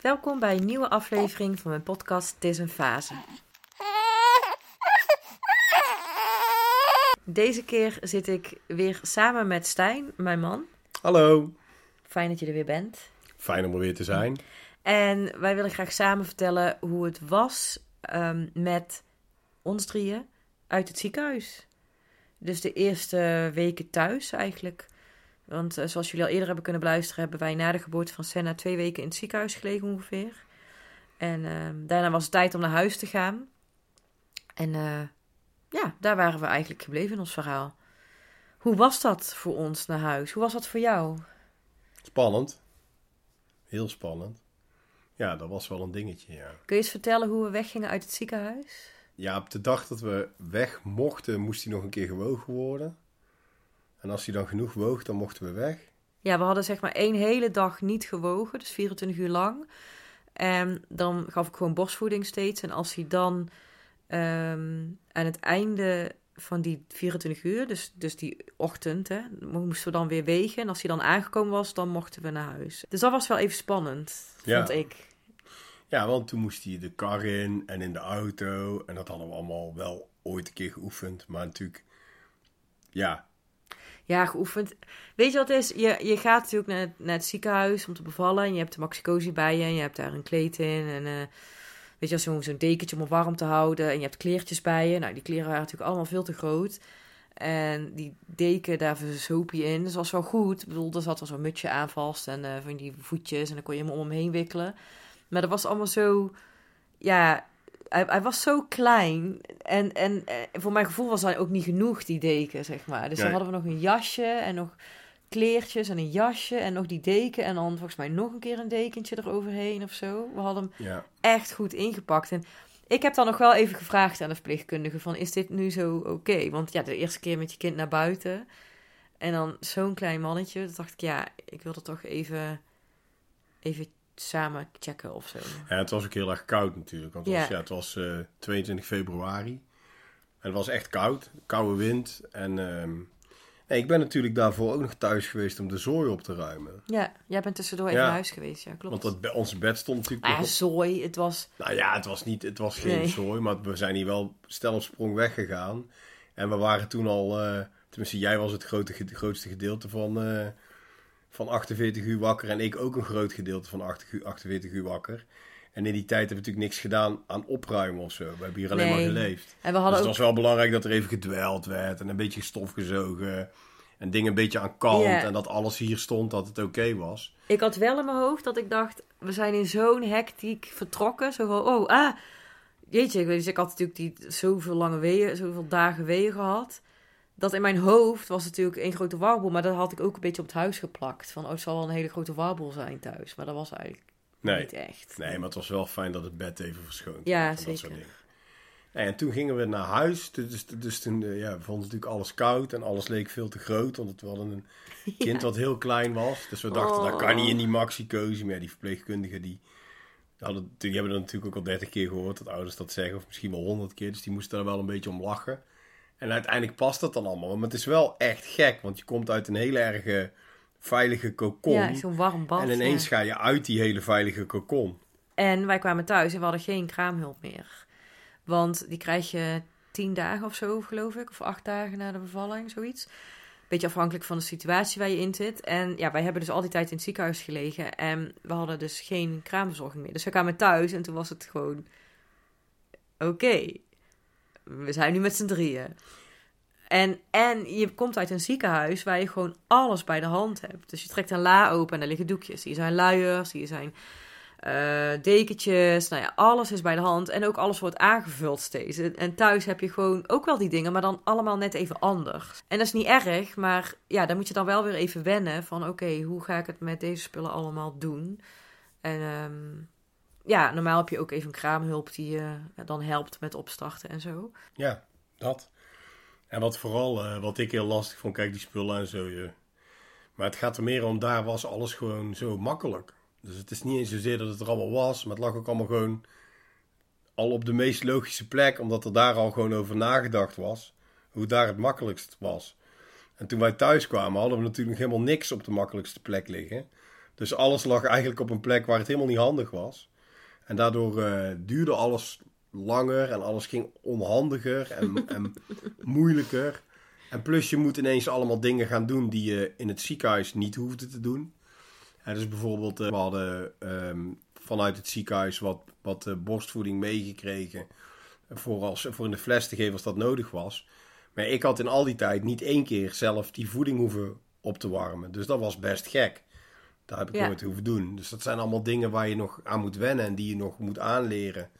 Welkom bij een nieuwe aflevering van mijn podcast Het is een fase. Deze keer zit ik weer samen met Stijn, mijn man. Hallo, Fijn dat je er weer bent. fijn om er weer te zijn. En wij willen graag samen vertellen hoe het was ehm, met ons drieën uit het ziekenhuis. Dus de eerste weken thuis eigenlijk. Want eh, zoals jullie al eerder hebben kunnen beluisteren, hebben wij na de geboorte van Senna twee weken in het ziekenhuis gelegen ongeveer. En ehm, daarna was het tijd om naar huis te gaan. En eh, ja, daar waren we eigenlijk gebleven in ons verhaal. Hoe was dat voor ons naar huis? Hoe was dat voor jou? Spannend. Heel spannend. Ja, dat was wel een dingetje, ja. Kun je eens vertellen hoe we weggingen uit het ziekenhuis? Ja, op de dag dat we weg mochten, moest hij nog een keer gewogen worden. En als hij dan genoeg woog, dan mochten we weg. Ja, we hadden zeg maar één hele dag niet gewogen, dus 24 uur lang. En dan gaf ik gewoon borstvoeding steeds. En als hij dan ehm, aan het einde van die 24 uur, dus, dus die ochtend, hè, moesten we dan weer wegen. En als hij dan aangekomen was, dan mochten we naar huis. Dus dat was wel even spannend, Ja. vond ik. Ja, want toen moest hij de kar in en in de auto. En dat hadden we allemaal wel ooit een keer geoefend. Maar natuurlijk, ja, Ja, geoefend. Weet je wat is? Je, je gaat natuurlijk naar, naar het ziekenhuis om te bevallen. En je hebt de maxicosi bij je. En je hebt daar een kleed in. En eh, weet je, zo'n zo'n dekentje om het warm te houden. En je hebt kleertjes bij je. Nou, die kleren waren natuurlijk allemaal veel te groot. En die deken, daar verzoop je in. Dus was wel goed. Ik bedoel, er zat wel zo'n mutsje aan vast. En eh, van die voetjes. En dan kon je hem om hem heen wikkelen. Maar dat was allemaal zo... Ja, hij, hij was zo klein. En, en eh, voor mijn gevoel was hij ook niet genoeg, die deken, zeg maar. Dus dan hadden we nog een jasje en nog kleertjes en een jasje en nog die deken. En dan volgens mij nog een keer een dekentje eroverheen of zo. We hadden hem ja. echt goed ingepakt. En ik heb dan nog wel even gevraagd aan de verpleegkundige van... is dit nu zo oké? Want ja, de eerste keer met je kind naar buiten... en dan zo'n klein mannetje... dan dacht ik, ja, ik wil dat toch even... even samen checken of zo. Ja, het was ook heel erg koud natuurlijk. Want het was, Ja. ja, het was eh, 22 februari. En het was echt koud. Koude wind. En ehm, nee, ik ben natuurlijk daarvoor ook nog thuis geweest om de zooi op te ruimen. Ja, jij bent tussendoor even Ja. naar huis geweest, ja, klopt. Want dat, onze bed stond natuurlijk nog op. zooi, het was... Nou ja, het was, niet, het was geen Nee. zooi. Maar we zijn hier wel stel op sprong weggegaan. En we waren toen al... eh, tenminste, jij was het grote, grootste gedeelte van, eh, van 48 uur wakker. En ik ook een groot gedeelte van 8 uur- 48 uur wakker. En in die tijd hebben we natuurlijk niks gedaan aan opruimen of zo. We hebben hier alleen Nee. maar geleefd. En we Dus hadden het ook... was wel belangrijk dat er even gedweld werd en een beetje stof gezogen. En dingen een beetje aan kant. En dat alles hier stond, dat het oké was. Ik had wel in mijn hoofd dat ik dacht... we zijn in zo'n hectiek vertrokken. Zo van, oh, ah... Jeetje, ik, weet, dus ik had natuurlijk die zoveel lange weeën, zoveel dagen weeën gehad. Dat in mijn hoofd was natuurlijk één grote warboel. Maar dat had ik ook een beetje op het huis geplakt. Van, oh, het zal wel een hele grote warboel zijn thuis. Maar dat was eigenlijk Nee, niet echt. nee, maar het was wel fijn dat het bed even verschoond Ja, werd zeker. En toen gingen we naar huis. Dus, dus toen eh, ja, we vonden natuurlijk alles koud en alles leek veel te groot. Want we hadden een kind wat heel klein was. Dus we dachten, dat kan niet in die maxicosi. Maar ja, die verpleegkundigen die, hadden, die hebben dat natuurlijk ook al dertig keer gehoord. Dat ouders dat zeggen. Of misschien wel honderd keer. Dus die moesten er wel een beetje om lachen. En uiteindelijk past dat dan allemaal. Maar het is wel echt gek. Want je komt uit een hele erge veilige kokon. Ja, zo'n warm bad. en ineens ja. ga je uit die hele veilige kokon. En wij kwamen thuis en we hadden geen kraamhulp meer. Want die krijg je tien dagen of zo, geloof ik. Of acht dagen na de bevalling, zoiets. Beetje afhankelijk van de situatie waar je in zit. En ja, wij hebben dus al die tijd in het ziekenhuis gelegen. En we hadden dus geen kraamverzorging meer. Dus we kwamen thuis en toen was het gewoon... Oké, we zijn nu met z'n drieën. En, en je komt uit een ziekenhuis waar je gewoon alles bij de hand hebt. Dus je trekt een la open en daar liggen doekjes. Hier zijn luiers, hier zijn eh, dekentjes. Nou ja, alles is bij de hand. En ook alles wordt aangevuld steeds. En, thuis heb je gewoon ook wel die dingen, maar dan allemaal net even anders. En dat is niet erg, maar ja, dan moet je dan wel weer even wennen van... oké, hoe ga ik het met deze spullen allemaal doen? En ehm, ja, normaal heb je ook even een kraamhulp die je ja, dan helpt met opstarten en zo. Ja, dat. En wat vooral, eh, wat ik heel lastig vond, kijk die spullen en zo. Je. Maar het gaat er meer om, daar was alles gewoon zo makkelijk. Dus het is niet eens zozeer dat het er allemaal was, maar het lag ook allemaal gewoon al op de meest logische plek, omdat er daar al gewoon over nagedacht was, hoe daar het makkelijkst was. En toen wij thuis kwamen, hadden we natuurlijk helemaal niks op de makkelijkste plek liggen. Dus alles lag eigenlijk op een plek waar het helemaal niet handig was. En daardoor eh, duurde alles langer en alles ging onhandiger en, en moeilijker. En plus je moet ineens allemaal dingen gaan doen die je in het ziekenhuis niet hoefde te doen. En dus bijvoorbeeld, uh, we hadden ehm, vanuit het ziekenhuis wat, wat uh, borstvoeding meegekregen. Voor, als, voor in de fles te geven als dat nodig was. Maar ik had in al die tijd niet één keer zelf die voeding hoeven op te warmen. Dus dat was best gek. Dat heb ik ja. nooit hoeven doen. Dus dat zijn allemaal dingen waar je nog aan moet wennen en die je nog moet aanleren.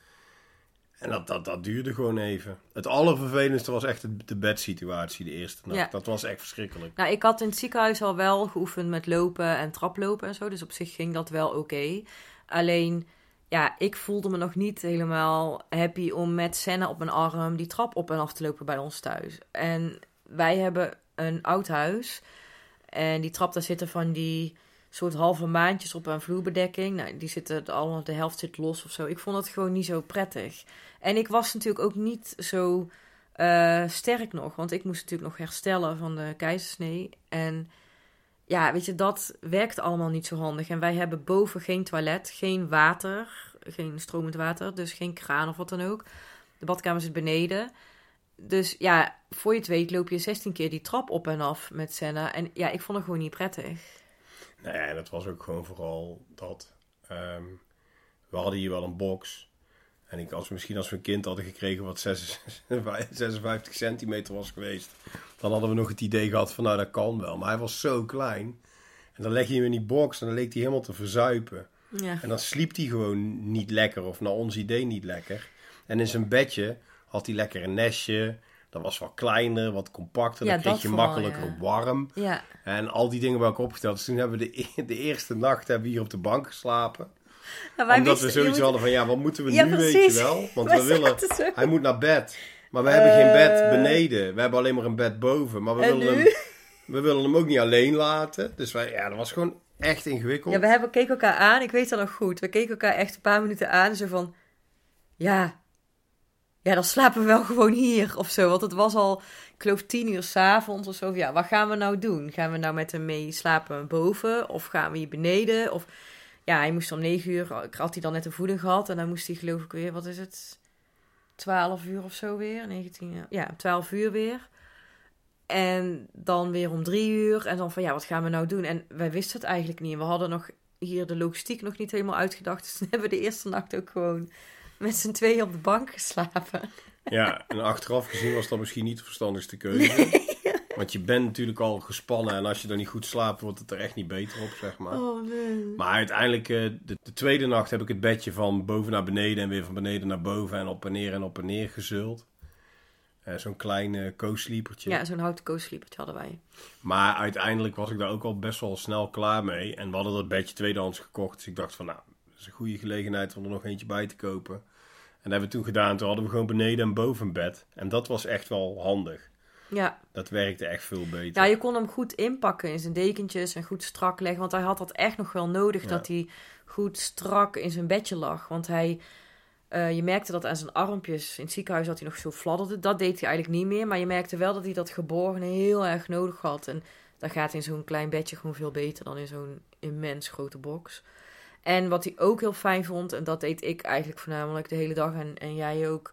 En dat, dat, dat duurde gewoon even. Het allervervelendste was echt de bedsituatie de eerste nacht. Ja. Dat was echt verschrikkelijk. Nou, ik had in het ziekenhuis al wel geoefend met lopen en traplopen en zo. Dus op zich ging dat wel oké. Okay. Alleen, ja, ik voelde me nog niet helemaal happy om met Senna op mijn arm die trap op en af te lopen bij ons thuis. En wij hebben een oud huis. En die trap, daar zitten van die soort halve maandjes op een vloerbedekking. Nou, die zitten allemaal, de helft zit los of zo. Ik vond het gewoon niet zo prettig. En ik was natuurlijk ook niet zo uh, sterk nog, want ik moest natuurlijk nog herstellen van de keizersnee. En ja, weet je, dat werkt allemaal niet zo handig. En wij hebben boven geen toilet, geen water, geen stromend water, dus geen kraan of wat dan ook. De badkamer zit beneden. Dus ja, voor je het weet loop je 16 keer die trap op en af met Senna. En ja, ik vond het gewoon niet prettig. Nee, en het was ook gewoon vooral dat... Um, we hadden hier wel een box. En ik, als we misschien als we een kind hadden gekregen wat 56 centimeter was geweest... dan hadden we nog het idee gehad van nou, dat kan wel. Maar hij was zo klein. En dan leg je hem in die box en dan leek hij helemaal te verzuipen. Ja. En dan sliep hij gewoon niet lekker, of naar ons idee niet lekker. En in zijn bedje had hij lekker een nestje. Dat was wat kleiner, wat compacter. Ja, dan kreeg je vooral, makkelijker ja. warm. Ja. En al die dingen bij elkaar opgeteld. Dus toen hebben we de, e- de eerste nacht hebben we hier op de bank geslapen. Nou, wij Omdat we wisten- zoiets moet- hadden van, ja, wat moeten we nu, weet je wel? Want Wij we willen, hij moet naar bed. Maar we hebben geen bed Eh. beneden. We hebben alleen maar een bed boven. Maar we En willen, nu? hem, we willen hem ook niet alleen laten. Dus wij, ja, dat was gewoon echt ingewikkeld. Ja, we hebben, keken elkaar aan. Ik weet dat nog goed. We keken elkaar echt een paar minuten aan. Zo van, ja, ja, dan slapen we wel gewoon hier of zo. Want het was al, ik geloof tien uur s'avonds of zo. Ja, wat gaan we nou doen? Gaan we nou met hem mee slapen boven? Of gaan we hier beneden? Of, ja, hij moest om negen uur, had hij dan net een voeding gehad. En dan moest hij geloof ik weer, wat is het? 12 uur of zo weer. 19, ja, 12 uur weer. En dan weer om drie uur. En dan van ja, wat gaan we nou doen? En wij wisten het eigenlijk niet. We hadden nog hier de logistiek nog niet helemaal uitgedacht. Dus hebben we de eerste nacht ook gewoon met z'n tweeën op de bank geslapen. Ja, en achteraf gezien was dat misschien niet de verstandigste keuze. Want je bent natuurlijk al gespannen. En als je dan niet goed slaapt, wordt het er echt niet beter op, zeg maar. Oh nee. Maar uiteindelijk, eh, de, de tweede nacht heb ik het bedje van boven naar beneden en weer van beneden naar boven en op en neer en op en neer gezult. Eh, Zo'n klein eh co-sleepertje. Ja, zo'n houten co-sleepertje hadden wij. Maar uiteindelijk was ik daar ook al best wel snel klaar mee. En we hadden dat bedje tweedehands gekocht. Dus ik dacht van, nou, dat is een goede gelegenheid om er nog eentje bij te kopen. En dat hebben we toen gedaan. Toen hadden we gewoon beneden en boven een bed. En dat was echt wel handig. Ja. Dat werkte echt veel beter. ja, je kon hem goed inpakken in zijn dekentjes en goed strak leggen. Want hij had dat echt nog wel nodig, Ja. dat hij goed strak in zijn bedje lag. Want hij, eh, je merkte dat aan zijn armpjes. In het ziekenhuis dat hij nog zo fladderde. Dat deed hij eigenlijk niet meer. Maar je merkte wel dat hij dat geborgen heel erg nodig had. En dat gaat in zo'n klein bedje gewoon veel beter dan in zo'n immens grote box. En wat hij ook heel fijn vond, en dat deed ik eigenlijk voornamelijk de hele dag en, en jij ook,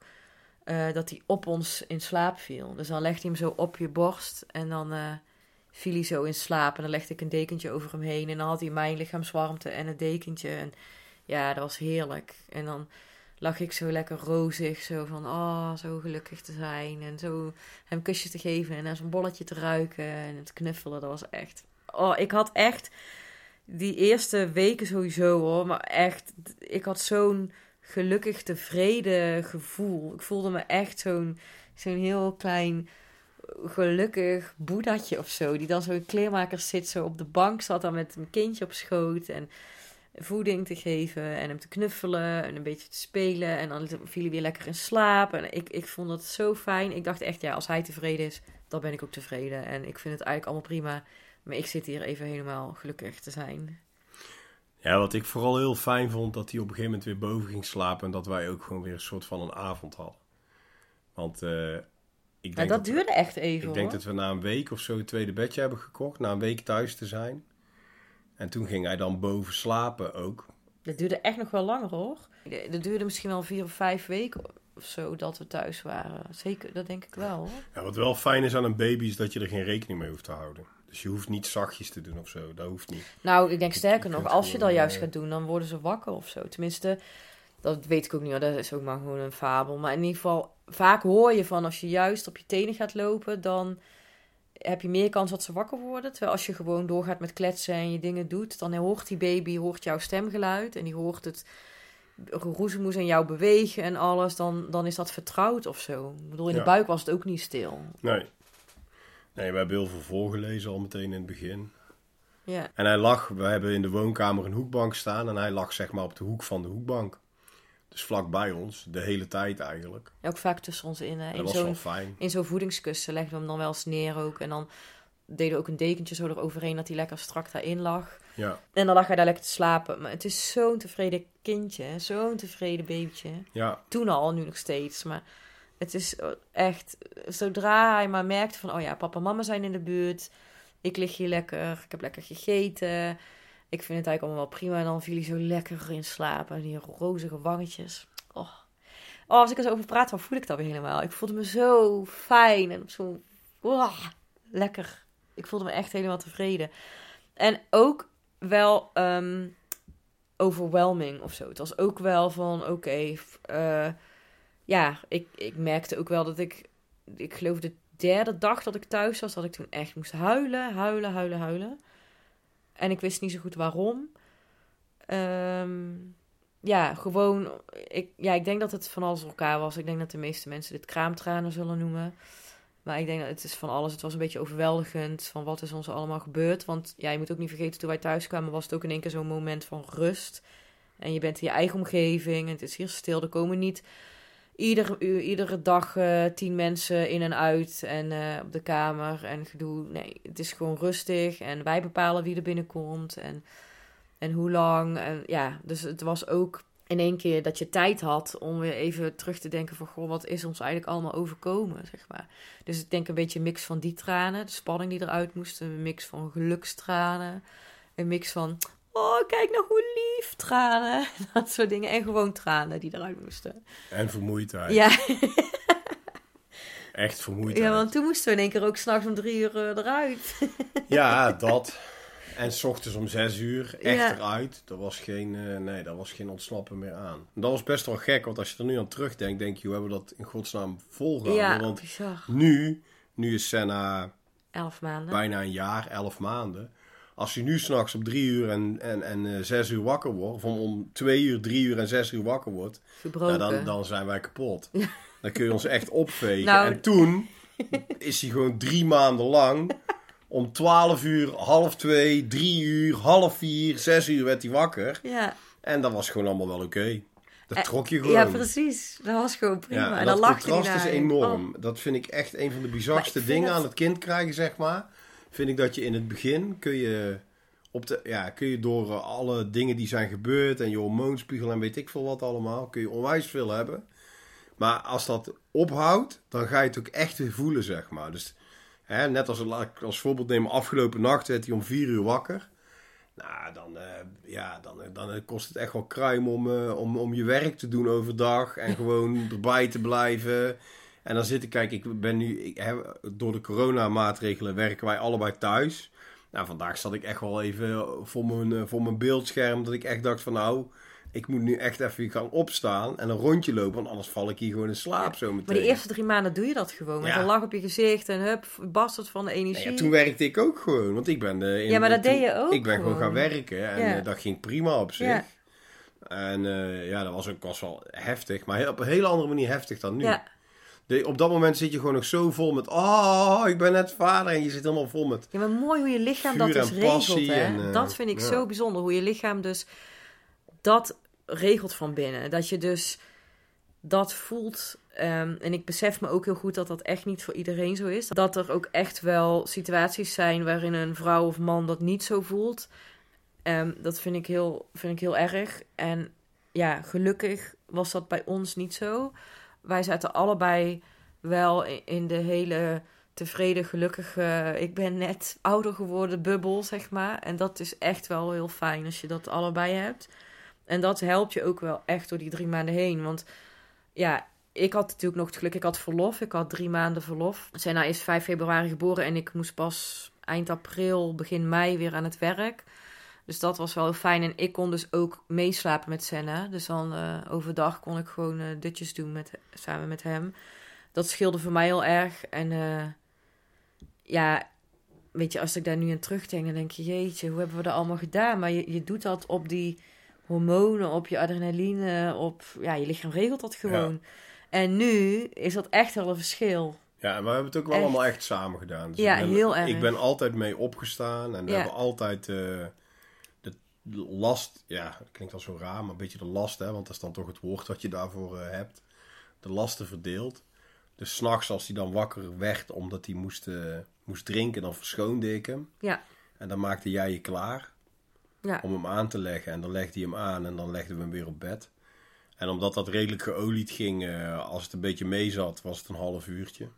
eh, dat hij op ons in slaap viel. Dus dan legde hij hem zo op je borst en dan eh, viel hij zo in slaap. En dan legde ik een dekentje over hem heen en dan had hij mijn lichaamswarmte en het dekentje. En ja, dat was heerlijk. En dan lag ik zo lekker rozig, zo van, oh, zo gelukkig te zijn. En zo hem kusjes te geven en naar zijn bolletje te ruiken en het knuffelen. Dat was echt, oh, ik had echt die eerste weken sowieso hoor, maar echt, ik had zo'n gelukkig tevreden gevoel. Ik voelde me echt zo'n zo'n heel klein gelukkig boeddhatje of zo, die dan zo in kleermakers zit, zo op de bank zat dan met een kindje op schoot en voeding te geven en hem te knuffelen en een beetje te spelen en dan viel hij weer lekker in slaap en ik, ik vond dat zo fijn. Ik dacht echt, ja, als hij tevreden is, dan ben ik ook tevreden en ik vind het eigenlijk allemaal prima. Maar ik zit hier even helemaal gelukkig te zijn. Ja, wat ik vooral heel fijn vond, dat hij op een gegeven moment weer boven ging slapen. En dat wij ook gewoon weer een soort van een avond hadden. Want eh, ik Ja, denk dat we- duurde echt even Ik denk dat we na een week of zo het tweede bedje hebben gekocht. Na een week thuis te zijn. En toen ging hij dan boven slapen ook. Dat duurde echt nog wel langer hoor. Dat duurde misschien wel vier of vijf weken of zo dat we thuis waren. Zeker, dat denk ik wel hoor. Ja, wat wel fijn is aan een baby is dat je er geen rekening mee hoeft te houden. Dus je hoeft niet zachtjes te doen of zo. Dat hoeft niet. Nou, ik denk sterker je nog, als je dat juist eh, gaat doen, dan worden ze wakker of zo. Tenminste, dat weet ik ook niet, dat is ook maar gewoon een fabel. Maar in ieder geval, vaak hoor je van als je juist op je tenen gaat lopen, dan heb je meer kans dat ze wakker worden. Terwijl als je gewoon doorgaat met kletsen en je dingen doet, dan hoort die baby hoort jouw stemgeluid en die hoort het roezemoes en jou bewegen en alles. Dan, dan is dat vertrouwd of zo. Ik bedoel, in de buik was het ook niet stil. Nee. Nee, we hebben heel veel voorgelezen al meteen in het begin. Ja, En hij lag, we hebben in de woonkamer een hoekbank staan en hij lag zeg maar op de hoek van de hoekbank. Dus vlak bij ons, de hele tijd eigenlijk. ook vaak tussen ons in. hè. Dat In was zo'n wel fijn. in zo'n voedingskussen legden we hem dan wel eens neer ook. En dan deden we ook een dekentje zo eroverheen dat hij lekker strak daarin lag. Ja, En dan lag hij daar lekker te slapen. Maar het is zo'n tevreden kindje, zo'n tevreden babytje. ja, Toen al, nu nog steeds. Maar het is echt, zodra hij maar merkte van, oh ja, papa en mama zijn in de buurt. Ik lig hier lekker, ik heb lekker gegeten. Ik vind het eigenlijk allemaal wel prima. En dan viel hij zo lekker in slaap. En die rozige wangetjes. Oh. oh, als ik er zo over praat, dan voel ik dat weer helemaal. Ik voelde me zo fijn en zo lekker. Ik voelde me echt helemaal tevreden. En ook wel ehm, overwhelming of zo. Het was ook wel van, oké, eh, ja, ik, ik merkte ook wel dat ik, ik geloof de derde dag dat ik thuis was, dat ik toen echt moest huilen, huilen, huilen, huilen. En ik wist niet zo goed waarom. Ehm, ja, gewoon, ik, ja, ik denk dat het van alles elkaar was. Ik denk dat de meeste mensen dit kraamtranen zullen noemen. Maar ik denk dat het is van alles. Het was een beetje overweldigend van wat is ons allemaal gebeurd. Want ja, je moet ook niet vergeten, toen wij thuis kwamen was het ook in één keer zo'n moment van rust. En je bent in je eigen omgeving en het is hier stil. Er komen niet ieder, uur, iedere dag eh, tien mensen in en uit en eh, op de kamer en gedoe. Nee, het is gewoon rustig en wij bepalen wie er binnenkomt en, en hoe lang. En ja, dus het was ook in één keer dat je tijd had om weer even terug te denken van... Goh, wat is ons eigenlijk allemaal overkomen, zeg maar. Dus ik denk een beetje een mix van die tranen, de spanning die eruit moest. Een mix van gelukstranen. Een mix van, oh, kijk nou hoe lief, tranen. Dat soort dingen. En gewoon tranen die eruit moesten. en vermoeidheid. Ja, Echt vermoeidheid. ja, want toen moesten we in één keer ook s'nachts om drie uur eh, eruit. Ja, dat. En s ochtends om zes uur echt Ja. eruit. Dat was geen, eh, nee, dat was geen ontsnappen meer aan. Dat was best wel gek, want als je er nu aan terugdenkt, denk je, hoe hebben we dat in godsnaam volgehouden? Ja, Want bizar. nu, nu is Senna Elf maanden. bijna een jaar, elf maanden. Als hij nu s'nachts op drie uur en, en, en eh, zes uur wakker wordt, of om, om twee uur, drie uur en zes uur wakker wordt, nou, dan, dan zijn wij kapot. Dan kun je ons echt opvegen. Nou- en toen is hij gewoon drie maanden lang. Om 12 uur, half twee, drie uur, half vier, zes uur werd hij wakker. Ja. En dat was gewoon allemaal wel oké. Dat Eh, trok je gewoon. ja, precies. Dat was gewoon prima. Ja, en en dat dan lachte contrast is je. enorm. Oh. Dat vind ik echt een van de bizarste dingen aan het kind krijgen, zeg maar. Vind ik dat je in het begin kun je, op de, ja, kun je door eh, alle dingen die zijn gebeurd en je hormoonspiegel en weet ik veel wat allemaal, kun je onwijs veel hebben. Maar als dat ophoudt, dan ga je het ook echt voelen, zeg maar. Dus hè, net als, als voorbeeld nemen, afgelopen nacht werd hij om vier uur wakker. Nou, dan, eh, ja, dan, dan kost het echt wel kruim om, eh, om, om je werk te doen overdag. En gewoon erbij te blijven. En dan zit ik, kijk, ik ben nu, ik, hè, door de coronamaatregelen werken wij allebei thuis. Nou, vandaag zat ik echt wel even voor mijn, eh, voor mijn beeldscherm. Dat ik echt dacht van nou, ik moet nu echt even gaan opstaan en een rondje lopen. Want anders val ik hier gewoon in slaap zo meteen. Maar de eerste drie maanden doe je dat gewoon. Met Ja. een lach op je gezicht en hup, barst het van de Nou energie. ja, toen werkte ik ook gewoon, want ik ben... eh, in- Ja, maar dat toen- deed je ook Ik ben gewoon gewoon. gaan werken en eh, dat ging prima op zich. Ja. En ja, dat was ook was wel heftig, maar op een hele andere manier heftig dan nu. Ja, De, op dat moment zit je gewoon nog zo vol met, oh, ik ben net vader. En je zit helemaal vol met, Ja, maar mooi hoe je lichaam dat dus regelt. Hè? en, eh, dat vind ik ja. zo bijzonder. Hoe je lichaam dus dat regelt van binnen. Dat je dus dat voelt. ehm, en ik besef me ook heel goed dat dat echt niet voor iedereen zo is. Dat er ook echt wel situaties zijn waarin een vrouw of man dat niet zo voelt. Ehm, dat vind ik, heel, vind ik heel erg. En ja, gelukkig was dat bij ons niet zo. Wij zaten allebei wel in- de hele tevreden, gelukkig. eh, ik ben net ouder geworden, bubbel, zeg maar. En dat is echt wel heel fijn als je dat allebei hebt. En dat helpt je ook wel echt door die drie maanden heen. Want ja, ik had natuurlijk nog het geluk, ik had verlof. Ik had drie maanden verlof. Senna is 5 februari geboren en ik moest pas eind april, begin mei weer aan het werk. Dus dat was wel fijn. En ik kon dus ook meeslapen met Senna. Dus dan eh, overdag kon ik gewoon eh, dutjes doen met, samen met hem. Dat scheelde voor mij heel erg. En eh, ja, weet je, als ik daar nu aan terugdenk, dan denk je, jeetje, hoe hebben we dat allemaal gedaan? Maar je, je doet dat op die hormonen, op je adrenaline, op, ja, je lichaam regelt dat gewoon. En nu is dat echt wel een verschil. Ja, maar we hebben het ook wel Echt. allemaal echt samen gedaan. Dus Ja, ik ben, heel erg. Ik ben altijd mee opgestaan en we Ja. hebben altijd last, ja, dat klinkt al zo raar, maar een beetje de last, hè, want dat is dan toch het woord wat je daarvoor eh, hebt. De lasten verdeeld. Dus s'nachts als hij dan wakker werd omdat hij moest, eh, moest drinken, dan verschoonde ik hem. Ja, En dan maakte jij je klaar ja, om hem aan te leggen. En dan legde hij hem aan en dan legden we hem weer op bed. En omdat dat redelijk geolied ging, eh, als het een beetje mee zat, was het een half uurtje.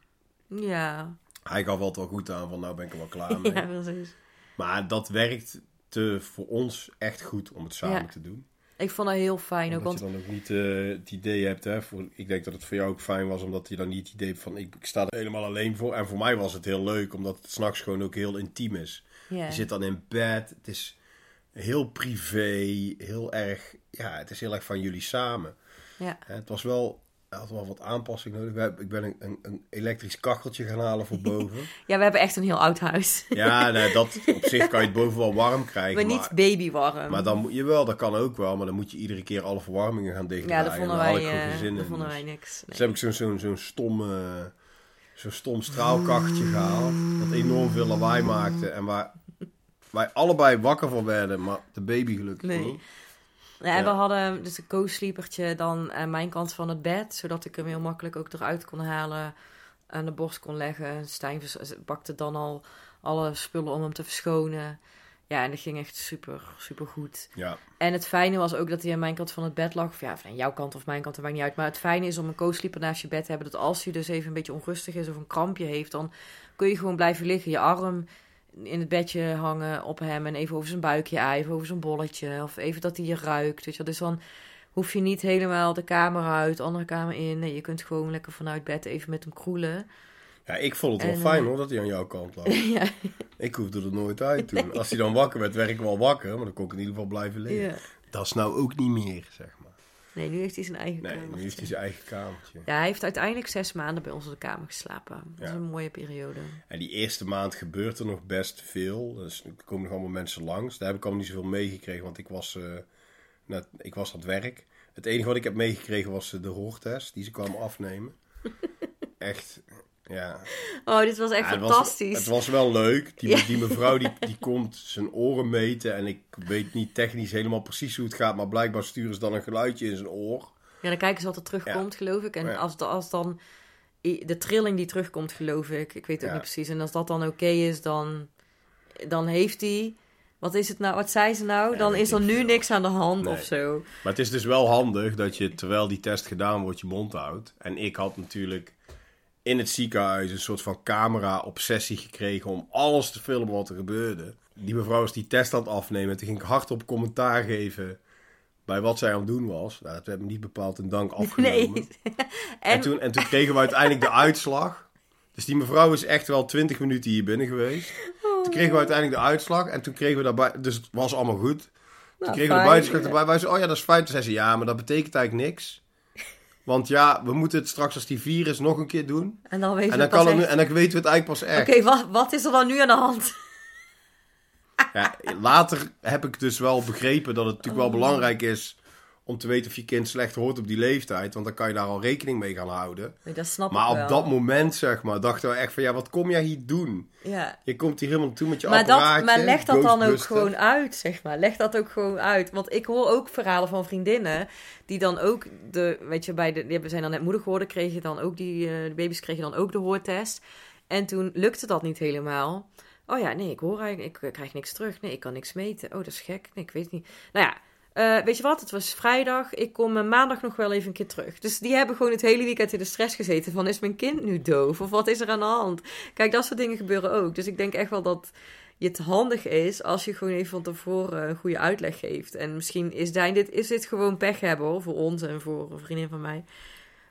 ja, Hij gaf altijd wel goed aan van nou ben ik er wel klaar mee. ja, precies. Maar dat werkt te, voor ons echt goed om het samen Ja. te doen. Ik vond dat heel fijn ook, Omdat want je dan ook niet eh, het idee hebt. Hè, voor, ik denk dat het voor jou ook fijn was. Omdat je dan niet het idee hebt van ik, ik sta er helemaal alleen voor. En voor mij was het heel leuk. Omdat het s'nachts gewoon ook heel intiem is. Je zit dan in bed. Het is heel privé. Heel erg. Ja, het is heel erg van jullie samen. ja, Het was wel. Had wel wat aanpassing nodig. Ik ben een, een, een elektrisch kacheltje gaan halen voor boven. ja, we hebben echt een heel oud huis. ja, nee, dat, op zich kan je het boven wel warm krijgen. maar niet babywarm. Maar dan moet je wel, dat kan ook wel, maar dan moet je iedere keer alle verwarmingen gaan dichtdraaien. ja, dat vonden wij, zin dat vonden Dus- wij niks. Dus heb ik zo'n zo'n zo'n stom, eh, zo'n stom straalkacheltje gehaald, dat enorm veel lawaai maakte en waar wij allebei wakker van werden, maar de baby gelukkig Nee. niet. Ja, en we hadden dus een co-sleepertje dan aan mijn kant van het bed, zodat ik hem heel makkelijk ook eruit kon halen, aan de borst kon leggen. Stijn bakte dan al alle spullen om hem te verschonen. Ja, en dat ging echt super, super goed. Ja, En het fijne was ook dat hij aan mijn kant van het bed lag. Of ja, van jouw kant of mijn kant, dat maakt niet uit. Maar het fijne is om een co-sleeper naast je bed te hebben. Dat als hij dus even een beetje onrustig is of een krampje heeft, dan kun je gewoon blijven liggen. Je arm in het bedje hangen op hem en even over zijn buikje aaien, even over zijn bolletje. Of even dat hij je ruikt. Weet je. Dus dan hoef je niet helemaal de kamer uit, de andere kamer in. Nee, je kunt gewoon lekker vanuit bed even met hem kroelen. ja ik vond het wel En, fijn eh, hoor, dat hij aan jouw kant lag. ja, Ik hoefde er nooit uit toen. Als hij dan wakker werd, werd ik wel wakker, maar dan kon ik in ieder geval blijven liggen. ja. Dat is nou ook niet meer, zeg maar. Nee, nu heeft hij zijn eigen Nee, kamer. nu heeft hij zijn eigen kamertje. Ja, hij heeft uiteindelijk zes maanden bij ons op de kamer geslapen. Dat is een mooie periode. En die eerste maand gebeurt er nog best veel. Dus er komen nog allemaal mensen langs. Daar heb ik allemaal niet zoveel meegekregen, want ik was, eh, net, ik was aan het werk. Het enige wat ik heb meegekregen was eh, de hoortest die ze kwamen afnemen. Echt, ja. Oh, dit was echt Ja, het was- fantastisch. het was wel leuk. Die, Ja. die mevrouw die, die komt zijn oren meten. En ik weet niet technisch helemaal precies hoe het gaat. Maar blijkbaar sturen ze dan een geluidje in zijn oor. Ja, dan kijken ze wat er terugkomt, geloof ik. En als, als dan de trilling die terugkomt, geloof ik. Ik weet het ook niet precies. En als dat dan oké is, dan, dan heeft hij... Wat is het nou? Wat zei ze nou? Dan is er nu niks aan de hand Nee. of zo. Maar het is dus wel handig dat je terwijl die test gedaan wordt je mond houdt. En ik had natuurlijk in het ziekenhuis een soort van camera-obsessie gekregen om alles te filmen wat er gebeurde. Die mevrouw was die test aan het afnemen en toen ging ik hardop commentaar geven bij wat zij aan het doen was. Nou, dat werd me niet bepaald een dank afgenomen. Nee. En, en, toen, en toen kregen we uiteindelijk de uitslag. Dus die mevrouw is echt wel 20 minuten hier binnen geweest. Toen kregen we uiteindelijk de uitslag. En toen kregen we daarbij... Dus het was allemaal goed. Toen Nou, kregen we de buitenslag erbij. Wij zeiden, oh ja, dat is fijn. Toen zei ze, ja, maar dat betekent eigenlijk niks. Want ja, we moeten het straks als die virus nog een keer doen. en dan weten En we dan, kan het nu, echt- en dan weten we het eigenlijk pas echt. Oké, wat, wat is er dan nu aan de hand? Ja, later heb ik dus wel begrepen dat het natuurlijk Oh. wel belangrijk is... om te weten of je kind slecht hoort op die leeftijd. Want dan kan je daar al rekening mee gaan houden. Nee, dat snap Maar ik wel. op dat moment, zeg maar, dachten we echt van... Ja, wat kom jij hier doen? Ja. Je komt hier helemaal toe met je Maar, dat, maar leg dat dan ook gewoon uit, zeg maar. Leg dat ook gewoon uit. Want ik hoor ook verhalen van vriendinnen die dan ook de, weet je, bij de, die hebben- zijn dan net moeder geworden, kregen dan ook die, eh, de baby's kregen dan ook de hoortest. En toen lukte dat niet helemaal. Oh ja, nee, ik hoor eigenlijk, ik krijg niks terug. Nee, ik kan niks meten. Oh, dat is gek. Nee, ik weet het niet. Nou ja, eh, weet je wat, het was vrijdag, ik kom eh, maandag nog wel even een keer terug. Dus die hebben gewoon het hele weekend in de stress gezeten van, is mijn kind nu doof? Of wat is er aan de hand? Kijk, dat soort dingen gebeuren ook. Dus ik denk echt wel dat het handig is als je gewoon even van tevoren een goede uitleg geeft. En misschien is dit, is dit gewoon pech hebben voor ons en voor een vriendin van mij.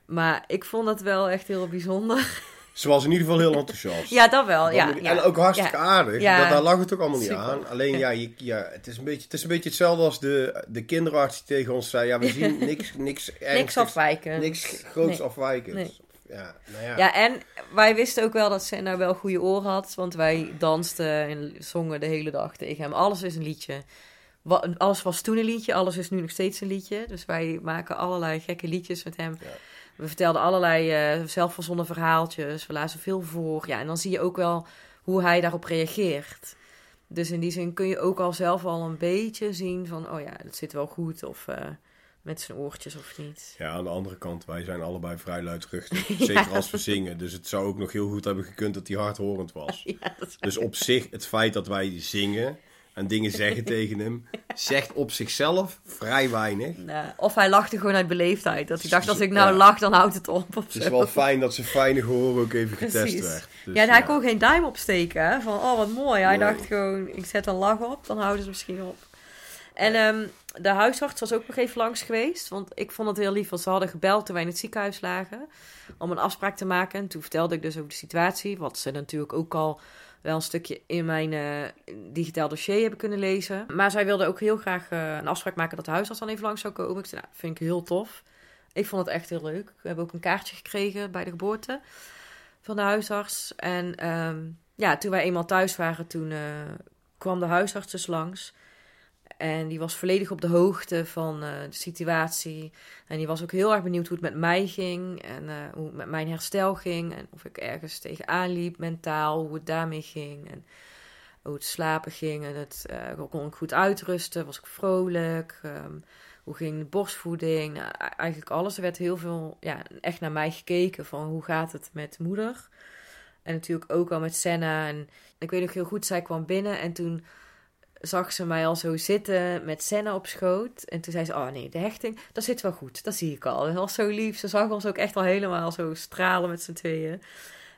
Maar ik vond dat wel echt heel bijzonder. Ze was in ieder geval heel enthousiast. ja, dat wel. ja, en ook hartstikke aardig. Ja. Dat, daar lag het ook allemaal niet aan. Alleen ja, je, ja het, is een beetje, het is een beetje hetzelfde als de, de kinderarts die tegen ons zei... Ja, we zien niks, niks Niks afwijken. Niks groots Nee. Nee. Ja, nou ja. Ja, en wij wisten ook wel dat Senna wel goede oren had. Want wij dansten en zongen de hele dag tegen hem. Alles is een liedje. Alles was toen een liedje, alles is nu nog steeds een liedje. Dus wij maken allerlei gekke liedjes met hem. Ja. We vertelden allerlei eh zelfverzonnen verhaaltjes. We lazen veel voor. Ja, en dan zie je ook wel hoe hij daarop reageert. Dus in die zin kun je ook al zelf al een beetje zien van... oh ja, dat zit wel goed of eh, met zijn oortjes of niet. Ja, aan de andere kant, wij zijn allebei vrij luidruchtig. Zeker als we zingen. Dus het zou ook nog heel goed hebben gekund dat hij hardhorend was. Ja, Dus op zich, het feit dat wij zingen en dingen zeggen tegen hem, zegt op zichzelf vrij weinig. Of hij lachte gewoon uit beleefdheid. Dat hij dacht, als ik nou Ja. lach, dan houdt het op. Het is wel fijn dat zijn fijne gehoor ook even getest Precies. werd. Dus, ja, en hij kon geen duim opsteken. Hè? Van, oh wat mooi. Hij Nee. dacht gewoon, ik zet een lach op, dan houden ze misschien op. En ehm, de huisarts was ook nog even langs geweest. Want ik vond het heel lief, want ze hadden gebeld toen wij in het ziekenhuis lagen. Om een afspraak te maken. En toen vertelde ik dus over de situatie. Wat ze natuurlijk ook al wel een stukje in mijn eh, digitaal dossier hebben kunnen lezen. Maar zij wilde ook heel graag eh, een afspraak maken dat de huisarts dan even langs zou komen. Ik zei, nou, vind ik heel tof. Ik vond het echt heel leuk. We hebben ook een kaartje gekregen bij de geboorte van de huisarts. En ehm, ja, toen wij eenmaal thuis waren, toen eh, kwam de huisarts dus langs. En die was volledig op de hoogte van eh, de situatie. En die was ook heel erg benieuwd hoe het met mij ging. En eh, hoe het met mijn herstel ging. En of ik ergens tegenaan liep mentaal. Hoe het daarmee ging. En hoe het slapen ging. En het, eh, kon ik goed uitrusten. Was ik vrolijk. Ehm, hoe ging de borstvoeding? Nou, e- eigenlijk alles. Er werd heel veel ja, echt naar mij gekeken. Van hoe gaat het met moeder? En natuurlijk ook al met Senna. En ik weet nog heel goed, zij kwam binnen. En toen zag ze mij al zo zitten met Senna op schoot. En toen zei ze, oh nee, de hechting, dat zit wel goed. Dat zie ik al. Dat was zo lief. Ze zag ons ook echt al helemaal zo stralen met z'n tweeën.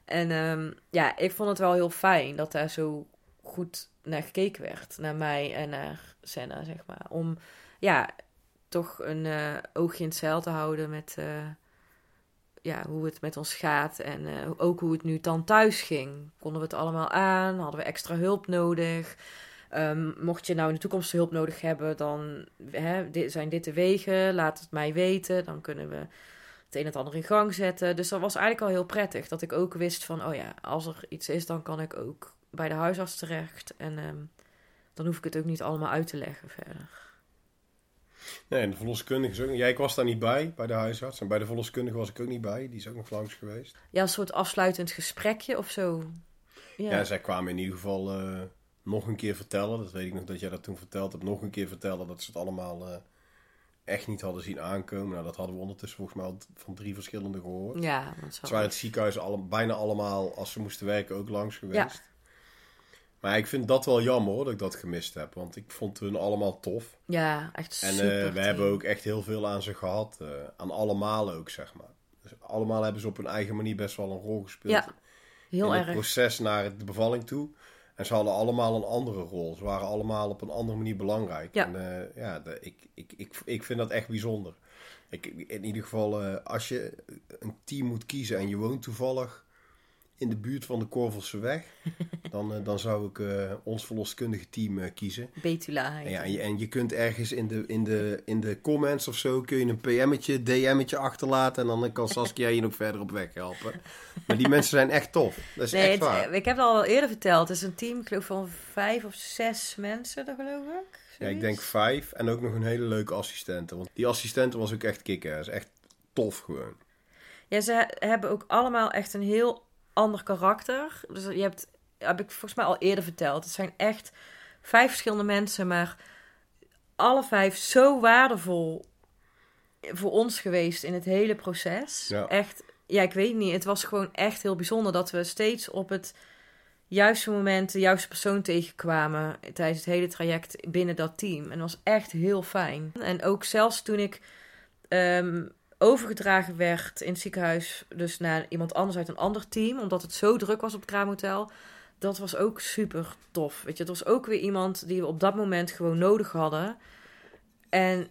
En ehm, ja, ik vond het wel heel fijn dat daar zo goed naar gekeken werd. Naar mij en naar Senna, zeg maar. Om, ja, toch een eh, oogje in het zeil te houden met... eh, ja, hoe het met ons gaat en eh, ook hoe het nu dan thuis ging. Konden we het allemaal aan? Hadden we extra hulp nodig? Ehm, mocht je nou in de toekomst hulp nodig hebben, dan hè, dit, zijn dit de wegen. Laat het mij weten. Dan kunnen we het een en het ander in gang zetten. Dus dat was eigenlijk al heel prettig. Dat ik ook wist van, oh ja, als er iets is, dan kan ik ook bij de huisarts terecht. En ehm, dan hoef ik het ook niet allemaal uit te leggen verder. Nee, en de verloskundige is ook... Ja, ik was daar niet bij, bij de huisarts. En bij de verloskundige was ik ook niet bij. Die is ook nog langs geweest. Ja, een soort afsluitend gesprekje of zo. Ja, Ja, zij kwamen in ieder geval eh, nog een keer vertellen. Dat weet ik nog dat jij dat toen verteld hebt. Nog een keer vertellen dat ze het allemaal eh, echt niet hadden zien aankomen. Nou, dat hadden we ondertussen volgens mij al van drie verschillende gehoord. ja zo. Ze waren het ziekenhuis alle, bijna allemaal, als ze moesten werken, ook langs geweest. Maar ik vind dat wel jammer hoor, dat ik dat gemist heb. Want ik vond hun allemaal tof. Ja, echt En eh, super. we team. hebben ook echt heel veel aan ze gehad. eh, aan allemaal ook, zeg maar. Dus allemaal hebben ze op hun eigen manier best wel een rol gespeeld. Ja, heel in erg. het proces naar de bevalling toe. En ze hadden allemaal een andere rol. Ze waren allemaal op een andere manier belangrijk. Ja. En eh, ja, de, ik, ik, ik, ik vind dat echt bijzonder. Ik, in ieder geval, eh, als je een team moet kiezen en je woont toevallig in de buurt van de Korvelseweg, dan, eh, dan zou ik eh, ons verloskundige team eh, kiezen. Betula En, ja, en, je, en je kunt ergens in de, in, de, in de comments of zo kun je een PM'tje, DM'tje achterlaten. En dan kan Saskia je nog verder op weg helpen. Maar die mensen zijn echt tof. Dat is Nee, echt het- waar. ik heb het al eerder verteld. Het is een team, geloof van vijf of zes mensen, dat geloof ik. Ja, ik denk vijf. En ook nog een hele leuke assistente. Want die assistente was ook echt kikker. is echt tof gewoon. Ja, ze he- hebben ook allemaal echt een heel ander karakter. Dus je hebt, heb ik volgens mij al eerder verteld. Het zijn echt vijf verschillende mensen, maar alle vijf zo waardevol voor ons geweest in het hele proces. Ja. Echt, ja, ik weet niet. Het was gewoon echt heel bijzonder dat we steeds op het juiste moment de juiste persoon tegenkwamen tijdens het hele traject binnen dat team. En dat was echt heel fijn. En ook zelfs toen ik ehm, overgedragen werd in het ziekenhuis, dus naar iemand anders uit een ander team, omdat het zo druk was op het kraamhotel. Dat was ook super tof. Weet je, het was ook weer iemand die we op dat moment gewoon nodig hadden. En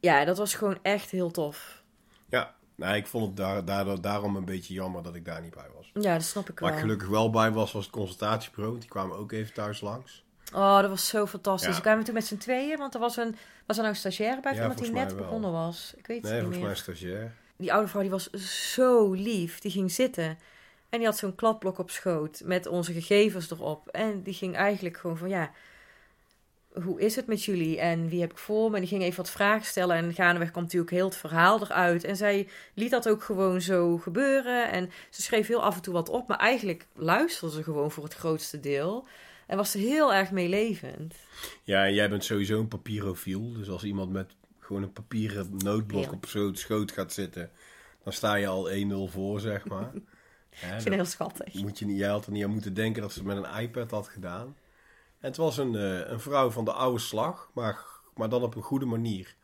ja, dat was gewoon echt heel tof. Ja, nou, ik vond het daar, daardoor, daarom een beetje jammer dat ik daar niet bij was. Ja, dat snap ik wel. Waar ik gelukkig wel bij was, was het consultatiebureau. Die kwamen ook even thuis langs. Oh, dat was zo fantastisch. Ja. We kwamen toen met z'n tweeën, want er was, een, was er nou een stagiaire bij, Ja, iemand die net begonnen was. Ik weet het Nee, niet volgens mij stagiair. Die oude vrouw die was zo lief. Die ging zitten en die had zo'n kladblok op schoot met onze gegevens erop. En die ging eigenlijk gewoon van, ja, hoe is het met jullie en wie heb ik voor me? En die ging even wat vragen stellen en gaandeweg kwam natuurlijk heel het verhaal eruit. En zij liet dat ook gewoon zo gebeuren en ze schreef heel af en toe wat op, maar eigenlijk luisterde ze gewoon voor het grootste deel. En was ze heel erg meelevend. Ja, jij bent sowieso een papierofiel. Dus als iemand met gewoon een papieren noodblok Heel. op zo'n schoot gaat zitten, dan sta je al 1-0 voor, zeg maar. Ja, Ik vind het heel schattig. moet je niet, jij had er niet aan moeten denken dat ze het met een iPad had gedaan. En het was een, eh, een vrouw van de oude slag, maar, maar dan op een goede manier.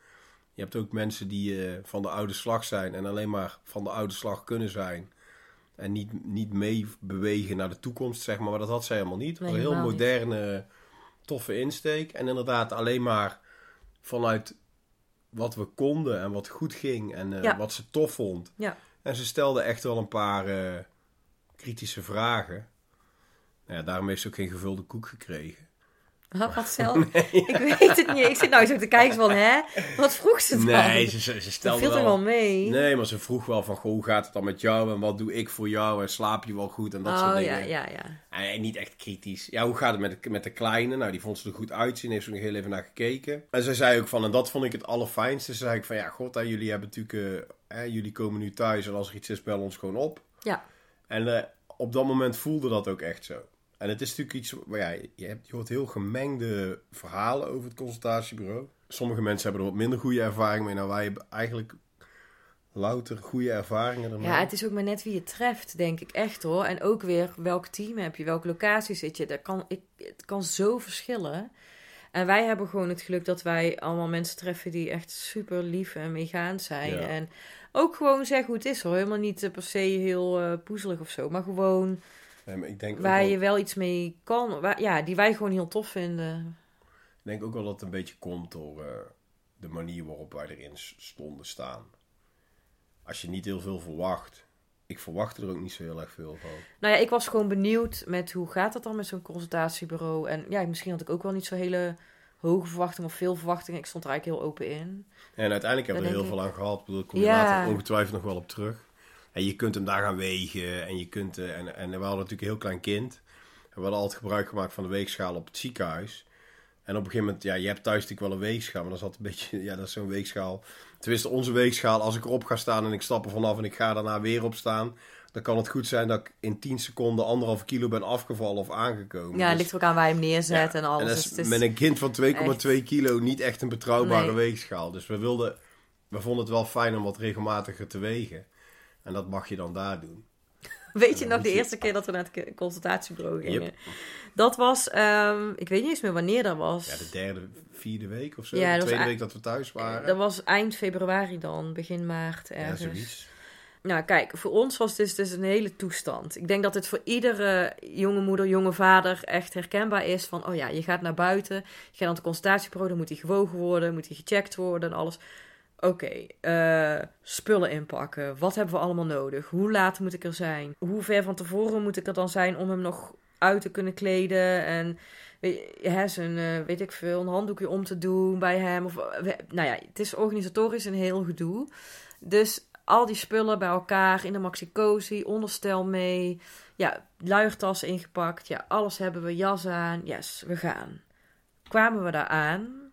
Je hebt ook mensen die eh, van de oude slag zijn en alleen maar van de oude slag kunnen zijn. En niet, niet mee bewegen naar de toekomst, zeg maar. Maar dat had zij helemaal niet. Nee, een heel niet. moderne, toffe insteek. En inderdaad alleen maar vanuit wat we konden en wat goed ging en eh, Ja. wat ze tof vond. Ja. En ze stelde echt wel een paar eh, kritische vragen. Nou ja, daarom heeft ze ook geen gevulde koek gekregen. Had wat zelf? Ik weet het niet. Ik zit nou zo te kijken van, hè? Wat vroeg ze dan? Nee, ze, ze, ze stelde viel er wel... wel mee. Nee, maar ze vroeg wel van, goh, hoe gaat het dan met jou en wat doe ik voor jou en slaap je wel goed en dat soort oh, dingen. ja, ja, ja. En niet echt kritisch. Ja, hoe gaat het met de, met de kleine? Nou, die vond ze er goed uitzien. Heeft ze nog heel even naar gekeken. En ze zei ook van, en dat vond ik het allerfijnste. Ze zei ik van, ja, god, hè, jullie hebben natuurlijk... eh, hè, jullie komen nu thuis en als er iets is, bel ons gewoon op. Ja. En eh, op dat moment voelde dat ook echt zo. En het is natuurlijk iets... waar ja, je, hebt, je hoort heel gemengde verhalen over het consultatiebureau. Sommige mensen hebben er wat minder goede ervaring mee. Nou, wij hebben eigenlijk louter goede ervaringen ermee. Ja, het is ook maar net wie je treft, denk ik echt hoor. En ook weer welk team heb je, welke locatie zit je. Dat kan, ik, het kan zo verschillen. En wij hebben gewoon het geluk dat wij allemaal mensen treffen die echt super lief en meegaand zijn. Ja. En ook gewoon zeggen hoe het is hoor. Helemaal niet eh, per se heel eh, poezelig of zo. Maar gewoon Nee, maar ik denk waar wel- je wel iets mee kan. Waar, ja, die wij gewoon heel tof vinden. Ik denk ook wel dat het een beetje komt door eh, de manier waarop wij erin stonden staan. Als je niet heel veel verwacht. Ik verwachtte er ook niet zo heel erg veel van. Nou ja, ik was gewoon benieuwd met hoe gaat dat dan met zo'n consultatiebureau. En ja, misschien had ik ook wel niet zo hele hoge verwachtingen of veel verwachtingen. Ik stond er eigenlijk heel open in. En uiteindelijk hebben we er heel veel aan gehad. Ik bedoel, kom je Ja. later ongetwijfeld nog wel op terug. En je kunt hem daar gaan wegen. En, je kunt, eh, en, en we hadden natuurlijk een heel klein kind. En we hadden altijd gebruik gemaakt van de weegschaal op het ziekenhuis. En op een gegeven moment, ja, je hebt thuis natuurlijk wel een weegschaal. Maar dat is altijd een beetje, ja, dat is zo'n weegschaal. Tenminste, onze weegschaal, als ik erop ga staan en ik stap er vanaf en ik ga daarna weer op staan. Dan kan het goed zijn dat ik in 10 seconden anderhalf kilo ben afgevallen of aangekomen. Ja, het Dus- ligt ook aan waar je hem neerzet ja, en alles. dat Dus is het is- met een kind van 2,2 kilo niet echt een betrouwbare Nee. weegschaal. Dus we wilden, we vonden het wel fijn om wat regelmatiger te wegen. En dat mag je dan daar doen. Weet je nog de eerste keer dat we naar het consultatiebureau gingen? Yep. Dat was, ehm, ik weet niet eens meer wanneer dat was. Ja, de derde, vierde week of zo. Ja, de was tweede week dat we thuis waren. Dat was eind februari dan, begin maart ja, ergens. zoiets. Nou, kijk, voor ons was dit dus een hele toestand. Ik denk dat het voor iedere jonge moeder, jonge vader echt herkenbaar is van, oh ja, je gaat naar buiten, je gaat naar het consultatiebureau, dan moet hij gewogen worden, moet hij gecheckt worden en alles. Oké, eh, spullen inpakken. Wat hebben we allemaal nodig? Hoe laat moet ik er zijn? Hoe ver van tevoren moet ik er dan zijn om hem nog uit te kunnen kleden? En je, hè, zijn, eh, weet ik veel, een handdoekje om te doen bij hem. Of, eh, nou ja, het is organisatorisch een heel gedoe. Dus al die spullen bij elkaar in de maxi-cozy, onderstel mee. Ja, luiertas ingepakt. Ja, alles hebben we, jas aan. Yes, we gaan. Kwamen we daar aan,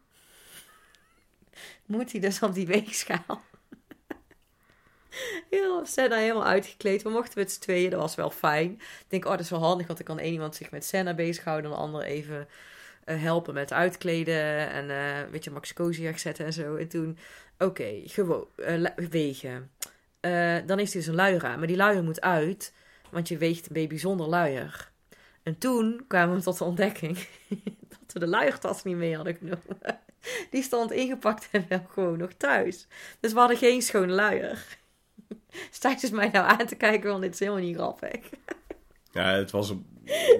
moet hij dus op die weegschaal. Heel, Senna helemaal uitgekleed. We mochten met z'n tweeën, dat was wel fijn. Ik denk, oh, dat is wel handig, want dan kan één iemand zich met Senna bezighouden en de ander even eh, helpen met uitkleden en eh weet je, Max Cozy wegzetten en zo. En toen, oké, gewoon eh, la- wegen. Eh, dan is hij dus een luier aan, maar die luier moet uit, want je weegt een baby zonder luier. En toen kwamen we tot de ontdekking dat we de luiertas niet mee hadden genomen. Die stond ingepakt en wel gewoon nog thuis. Dus we hadden geen schone luier. Sta dus mij nou aan te kijken, want dit is helemaal niet grappig. Ja, het was op,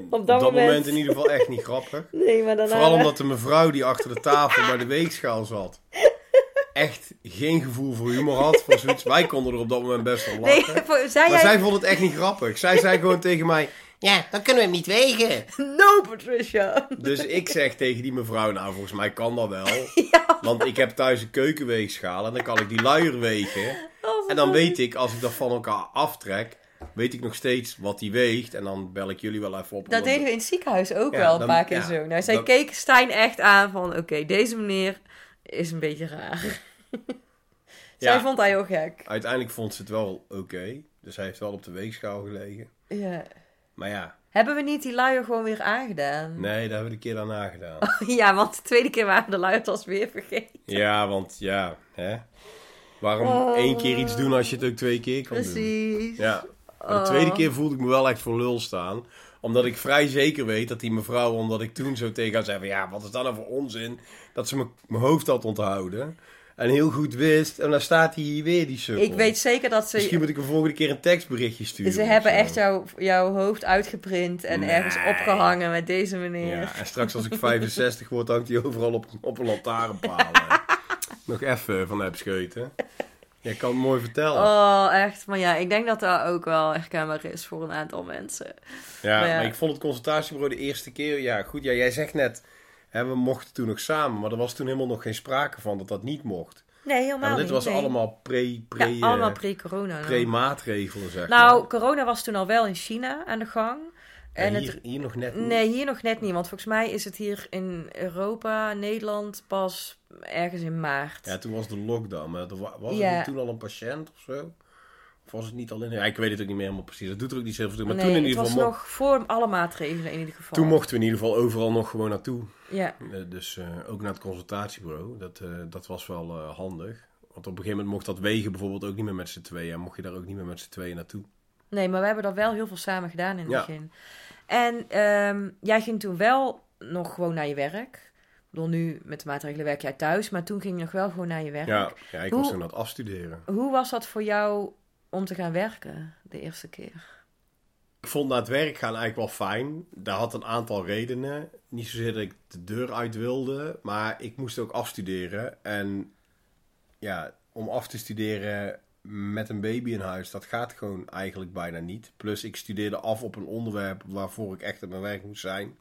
Op dat, moment... moment in ieder geval echt niet grappig. Nee, maar daarna... Vooral omdat de mevrouw die achter de tafel bij de weegschaal zat, echt geen gevoel voor humor had. Voor zoiets. Wij konden er op dat moment best wel Nee, lachen. voor- zei Maar jij... zij vond het echt niet grappig. Zij zei gewoon tegen mij, ja, dan kunnen we hem niet wegen. No, Patricia! Dus ik zeg tegen die mevrouw, nou volgens mij kan dat wel. Ja. Want ik heb thuis een keukenweegschaal en dan kan ik die luier wegen. Oh, En dan weet ik, als ik dat van elkaar aftrek, weet ik nog steeds wat die weegt. En dan bel ik jullie wel even op. Dat deden we in het ziekenhuis ook Ja, wel een paar keer ja, zo. Nou, zij dan- keek Stijn echt aan van... Oké, deze meneer is een beetje raar. zij vond hij heel gek. Uiteindelijk vond ze het wel oké. Dus hij heeft wel op de weegschaal gelegen. Ja. Maar ja, Hebben we niet die luier gewoon weer aangedaan? nee, dat hebben we de keer daarna gedaan. Ja, want de tweede keer waren we de luiertas weer vergeten. Ja, want ja, hè. Waarom Oh. één keer iets doen als je het ook twee keer kan doen? Precies. Ja. Maar de tweede keer voelde ik me wel echt voor lul staan. Omdat ik vrij zeker weet dat die mevrouw, omdat ik toen zo tegen haar zei van... Ja, wat is dat nou voor onzin? Dat ze me- mijn hoofd had onthouden. En heel goed wist. En dan staat hij hier weer, die sukkel. Ik weet zeker dat ze... Misschien moet ik de volgende keer een tekstberichtje sturen. Ze hebben echt jouw, jouw hoofd uitgeprint en Nee. ergens opgehangen met deze meneer. Ja, en straks als ik 65 word, hangt hij overal op, op een lantaarnpaal. Nog even van heb scheuten. Jij kan het mooi vertellen. Oh, echt. Maar ja, ik denk dat dat ook wel herkenbaar is voor een aantal mensen. Ja, Maar ja. maar ik vond het consultatiebureau de eerste keer... Ja, goed, ja, jij zegt net... Hè, we mochten toen nog samen, maar er was toen helemaal nog geen sprake van dat dat niet mocht. Nee, helemaal want dit niet. was nee. allemaal pre, pre, ja, allemaal eh, pre-corona. nou. pre-maatregelen, zeg Nou, maar. corona was toen al wel in China aan de gang. En het, hier, hier nog net niet. nee, hier nog net niet. Want volgens mij is het hier in Europa, Nederland, pas ergens in maart. Ja, toen was de lockdown, maar er wa- was Ja. er toen al een patiënt of zo? Was het niet al in... Ja, ik weet het ook niet meer helemaal precies. Dat doet er ook niet zoveel toe. Maar nee, toen in het ieder was geval... mo- nog voor alle maatregelen in ieder geval. Toen mochten we in ieder geval overal nog gewoon naartoe. Ja, Eh, Dus eh, ook naar het consultatiebureau. Dat, eh, dat was wel handig. Want op een gegeven moment mocht dat wegen bijvoorbeeld ook niet meer met z'n tweeën. En mocht je daar ook niet meer met z'n tweeën naartoe. nee, maar we hebben dat wel heel veel samen gedaan in het Ja. begin. En ehm, jij ging toen wel nog gewoon naar je werk. Ik bedoel, nu met de maatregelen werk jij thuis, maar toen ging je nog wel gewoon naar je werk. Ja, ja ik Hoe- was toen aan het afstuderen. Hoe was dat voor jou om te gaan werken de eerste keer? Ik vond naar het werk gaan eigenlijk wel fijn. Daar had een aantal redenen. Niet zozeer dat ik de deur uit wilde, maar ik moest ook afstuderen. En ja, om af te studeren met een baby in huis, dat gaat gewoon eigenlijk bijna niet. Plus ik studeerde af op een onderwerp waarvoor ik echt op mijn werk moest zijn.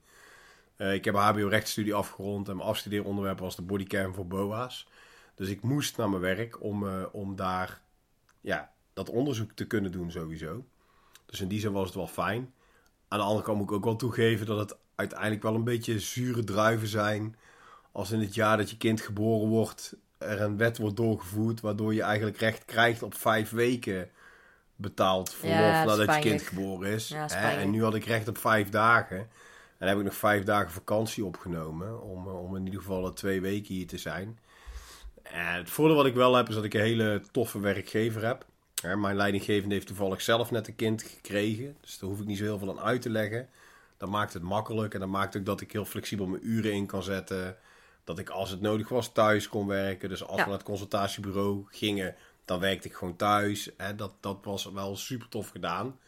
Eh, ik heb een HBO-rechtsstudie afgerond en mijn afstudeeronderwerp was de bodycam voor BOA's. Dus ik moest naar mijn werk om, eh, om daar ja, dat onderzoek te kunnen doen sowieso. Dus in die zin was het wel fijn. Aan de andere kant moet ik ook wel toegeven dat het uiteindelijk wel een beetje zure druiven zijn. Als in het jaar dat je kind geboren wordt, er een wet wordt doorgevoerd. waardoor je eigenlijk recht krijgt op vijf weken betaald verlof Ja, nadat je kind geboren is. Ja, en nu had ik recht op vijf dagen. En dan heb ik nog vijf dagen vakantie opgenomen. Om, eh, om in ieder geval eh, twee weken hier te zijn. En het voordeel wat ik wel heb is dat ik een hele toffe werkgever heb. Hè, mijn leidinggevende heeft toevallig zelf net een kind gekregen. Dus daar hoef ik niet zo heel veel aan uit te leggen. Dat maakt het makkelijk. En dat maakt ook dat ik heel flexibel mijn uren in kan zetten. Dat ik als het nodig was thuis kon werken. Dus als Ja. we naar het consultatiebureau gingen, dan werkte ik gewoon thuis. Hè, dat, dat was wel super tof gedaan.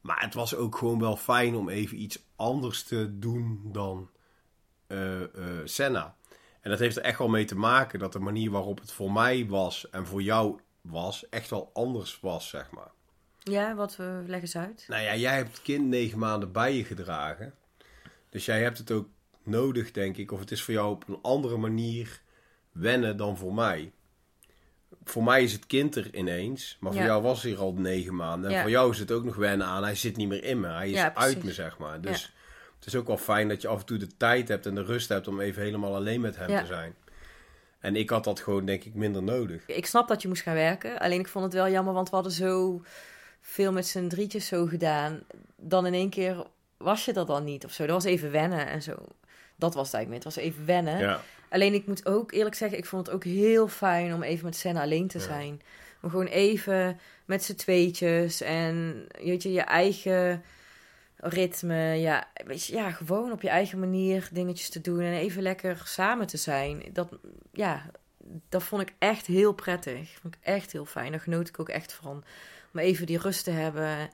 Maar het was ook gewoon wel fijn om even iets anders te doen dan eh eh, Senna. En dat heeft er echt wel mee te maken dat de manier waarop het voor mij was en voor jou was, echt wel anders was, zeg maar. Ja, wat we leggen eens uit. Nou ja, jij hebt het kind negen maanden bij je gedragen. Dus jij hebt het ook nodig, denk ik. Of het is voor jou op een andere manier wennen dan voor mij. Voor mij is het kind er ineens. Maar voor Ja. jou was hij er al negen maanden. En Ja. voor jou is het ook nog wennen aan. Hij zit niet meer in me. Hij is Ja, uit me, zeg maar. Dus het is ook wel fijn dat je af en toe de tijd hebt en de rust hebt om even helemaal alleen met hem te zijn. En ik had dat gewoon, denk ik, minder nodig. Ik snap dat je moest gaan werken. Alleen ik vond het wel jammer, want we hadden zo veel met z'n drietjes zo gedaan. Dan in één keer was je dat dan niet of zo. Dat was even wennen en zo. Dat was het eigenlijk meer. Het was even wennen. Ja. Alleen ik moet ook eerlijk zeggen, ik vond het ook heel fijn om even met Senna alleen te Ja. zijn. Om gewoon even met z'n tweetjes en weet je, je eigen ritme. Ja, weet je, ja, gewoon op je eigen manier dingetjes te doen en even lekker samen te zijn. Dat, ja, dat vond ik echt heel prettig. Vond ik echt heel fijn. Daar genoot ik ook echt van. Om even die rust te hebben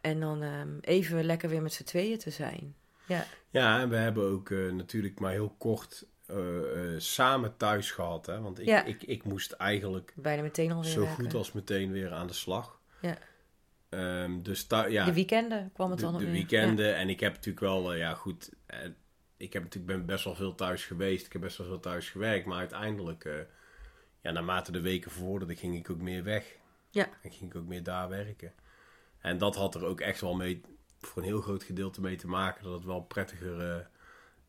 en dan ehm, even lekker weer met z'n tweeën te zijn. Ja, Ja, en we hebben ook eh, natuurlijk maar heel kort eh, eh, samen thuis gehad. Hè? Want ik, Ja. ik, ik moest eigenlijk bijna meteen alweer zo werken. goed als meteen weer aan de slag. Ja. Ehm, dus ja, De weekenden kwam het de, dan de weer. weekenden. En ik heb natuurlijk wel, eh, ja goed, eh, ik heb natuurlijk ben best wel veel thuis geweest. Ik heb best wel veel thuis gewerkt. Maar uiteindelijk, eh, ja, naarmate de weken vorderden, ging ik ook meer weg. Ja. En ging ik ook meer daar werken. En dat had er ook echt wel mee, voor een heel groot gedeelte mee te maken. Dat het wel prettiger,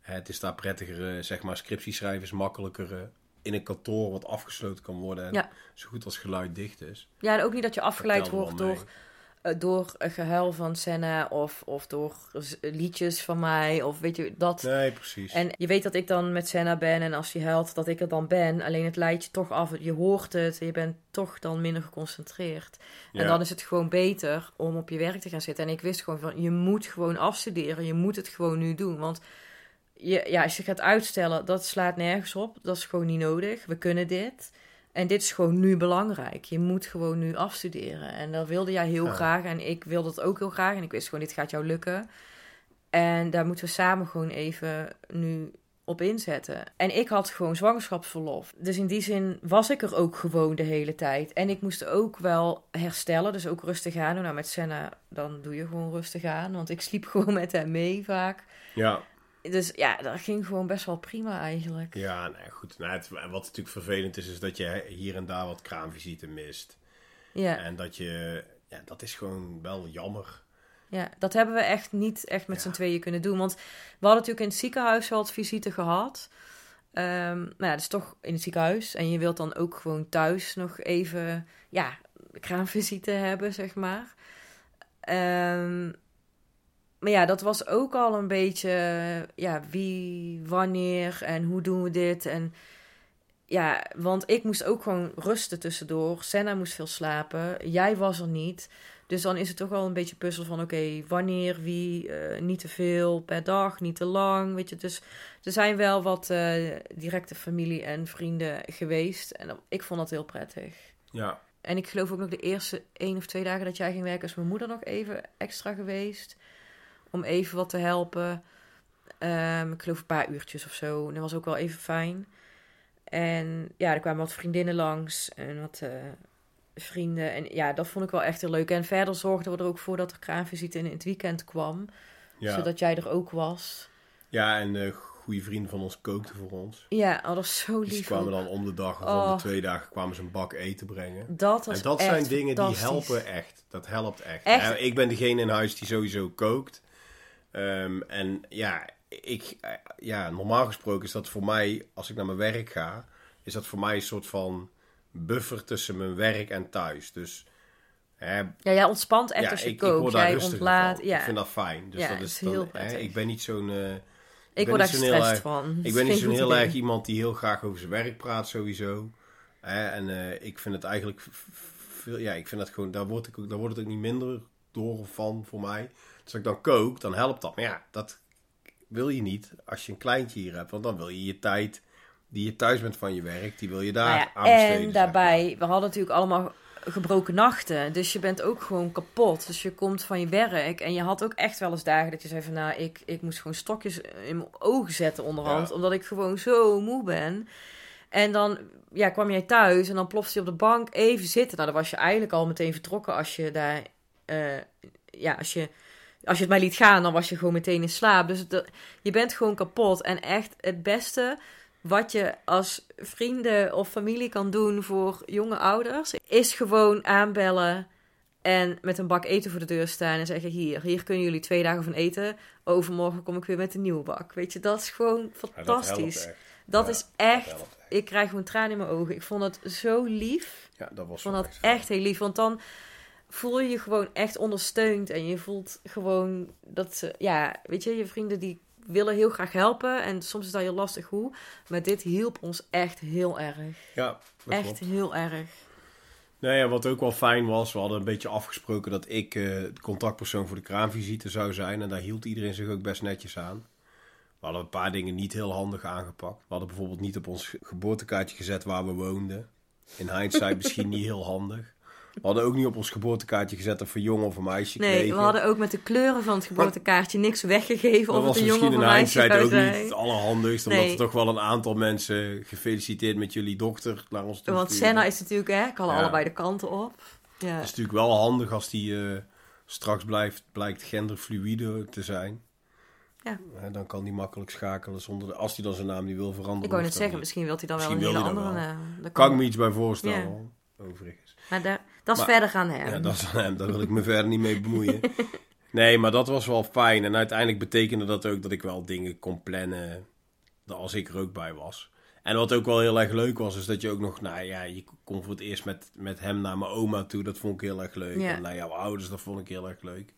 het is daar prettiger, zeg maar, scriptieschrijven is makkelijker. in een kantoor wat afgesloten kan worden. En Ja. zo goed als geluid dicht is. Ja, en ook niet dat je afgeleid wordt mee. Door, eh, door een gehuil van Senna of, of door liedjes van mij. Of weet je, dat. Nee, precies. En je weet dat ik dan met Senna ben en als hij huilt, dat ik er dan ben. Alleen het leidt je toch af. Je hoort het en je bent toch dan minder geconcentreerd. En dan is het gewoon beter om op je werk te gaan zitten. En ik wist gewoon van, je moet gewoon afstuderen. Je moet het gewoon nu doen. Want je, ja, als je gaat uitstellen, dat slaat nergens op. Dat is gewoon niet nodig. We kunnen dit. En dit is gewoon nu belangrijk. Je moet gewoon nu afstuderen. En dat wilde jij heel Ja. graag. En ik wilde het ook heel graag. En ik wist gewoon, dit gaat jou lukken. En daar moeten we samen gewoon even nu op inzetten. En ik had gewoon zwangerschapsverlof. Dus in die zin was ik er ook gewoon de hele tijd. En ik moest ook wel herstellen, dus ook rustig aan. Nou, met Senna, dan doe je gewoon rustig aan. Want ik sliep gewoon met hem mee vaak. ja, Dus ja, dat ging gewoon best wel prima eigenlijk. Ja, nou goed. Nou, het, wat natuurlijk vervelend is, is dat je hier en daar wat kraamvisite mist. Ja, En dat je, ja, dat is gewoon wel jammer. ja, dat hebben we echt niet echt met Ja. z'n tweeën kunnen doen. Want we hadden natuurlijk in het ziekenhuis wel wat visite gehad. Ehm nou ja, dat is toch in het ziekenhuis. En je wilt dan ook gewoon thuis nog even, ja, kraamvisite hebben, zeg maar. Ehm, maar ja, dat was ook al een beetje, ja, wie, wanneer en hoe doen we dit? En ja, want ik moest ook gewoon rusten tussendoor. Senna moest veel slapen. Jij was er niet. Dus dan is het toch wel een beetje puzzel van... oké, wanneer, wie, eh, niet te veel per dag, niet te lang, weet je. Dus er zijn wel wat eh, directe familie en vrienden geweest. En dat- ik vond dat heel prettig. Ja, En ik geloof ook nog de eerste één of twee dagen dat jij ging werken... is mijn moeder nog even extra geweest. Om even wat te helpen. Ehm, ik geloof een paar uurtjes of zo. En dat was ook wel even fijn. En ja, er kwamen wat vriendinnen langs en wat eh, vrienden. En ja, dat vond ik wel echt heel leuk. En verder zorgden we er ook voor dat er kraamvisite in het weekend kwam. ja. Zodat jij er ook was. ja en eh goede vrienden van ons kookten voor ons. Ja, oh, dat is zo Dus die lief. kwamen ook. dan om de dag of Oh. om de twee dagen kwamen ze een bak eten brengen. Dat was En dat zijn dingen die helpen echt. Dat helpt echt. Echt? Ja, ik ben degene in huis die sowieso kookt. Ehm, en ja, ik, ja, normaal gesproken is dat voor mij, als ik naar mijn werk ga, is dat voor mij een soort van buffer tussen mijn werk en thuis. Dus hè, Ja, jij ontspant echt ja, als je ik, ik kookt. word jij ontlaat. van. Ja, Ik vind dat fijn. Dus Ja, dat is is dan, heel hè, ik ben niet zo'n. eh, ik word daar heel gestrest erg- van. ik ben niet zo'n heel erg iemand die heel graag over zijn werk praat, sowieso. Hè, en eh, ik vind het eigenlijk veel, ja, ik vind dat gewoon, daar, word ik daar wordt het ook niet minder door of van voor mij. Dus als ik dan kook, dan helpt dat. Maar ja, dat wil je niet als je een kleintje hier hebt, want dan wil je je tijd die je thuis bent van je werk, die wil je daar Nou ja, aan besteden. en zeg daarbij, we hadden natuurlijk allemaal gebroken nachten. Dus je bent ook gewoon kapot. Dus je komt van je werk. En je had ook echt wel eens dagen dat je zei van... Nou, ik, ik moest gewoon stokjes in mijn ogen zetten onderhand. Ja. Omdat ik gewoon zo moe ben. En dan ja, kwam jij thuis en dan plofte je op de bank even zitten. Nou, dan was je eigenlijk al meteen vertrokken als je daar... eh, ja, als je, als je het mij liet gaan, dan was je gewoon meteen in slaap. Dus je bent gewoon kapot. En echt het beste wat je als vrienden of familie kan doen voor jonge ouders, is gewoon aanbellen en met een bak eten voor de deur staan en zeggen: Hier, hier kunnen jullie twee dagen van eten. Overmorgen kom ik weer met een nieuwe bak. Weet je, dat is gewoon maar. Ja, dat fantastisch. Dat. Ja, is echt. Dat. Ik krijg gewoon tranen in mijn ogen. Ik vond het zo lief. Ja, dat was Ik vond dat fijn. echt heel lief. Want dan voel je je gewoon echt ondersteund. En je voelt gewoon dat ze, ja, weet je, je vrienden die willen heel graag helpen. En soms is dat heel lastig hoe. Maar dit hielp ons echt heel erg. Ja, Echt klopt. heel erg. Nee, ja, wat ook wel fijn was, we hadden een beetje afgesproken dat ik eh, de contactpersoon voor de kraamvisite zou zijn. En daar hield iedereen zich ook best netjes aan. We hadden een paar dingen niet heel handig aangepakt. We hadden bijvoorbeeld niet op ons geboortekaartje gezet waar we woonden. In hindsight misschien niet heel handig. We hadden ook niet op ons geboortekaartje gezet of een jongen of een meisje Nee, kregen. we hadden ook met de kleuren van het geboortekaartje niks weggegeven of het was een jongen misschien of een meisje zou ook niet het allerhandigst. Omdat Nee. er toch wel een aantal mensen gefeliciteerd met jullie dochter naar ons toe Want. Senna is natuurlijk, hè, kan Ja. allebei de kanten op. Ja. Het is natuurlijk wel handig als die eh, straks blijft, blijkt genderfluïde te zijn. Ja. Dan kan die makkelijk schakelen zonder de, als hij dan zijn naam niet wil veranderen. Ik wou net zeggen, niet. misschien wil hij dan wel een hele andere naam. Dat Kan ik me iets bij voorstellen, Ja. overigens. Maar daar, dat is Maar- verder gaan hem. Ja, dat is aan hem, daar wil ik me verder niet mee bemoeien. Nee, maar dat was wel fijn. En uiteindelijk betekende dat ook dat ik wel dingen kon plannen als ik er ook bij was. En wat ook wel heel erg leuk was, is dat je ook nog, nou ja, je kon voor het eerst met, met hem naar mijn oma toe. Dat vond ik heel erg leuk. Ja. En naar jouw ouders, dat vond ik heel erg leuk.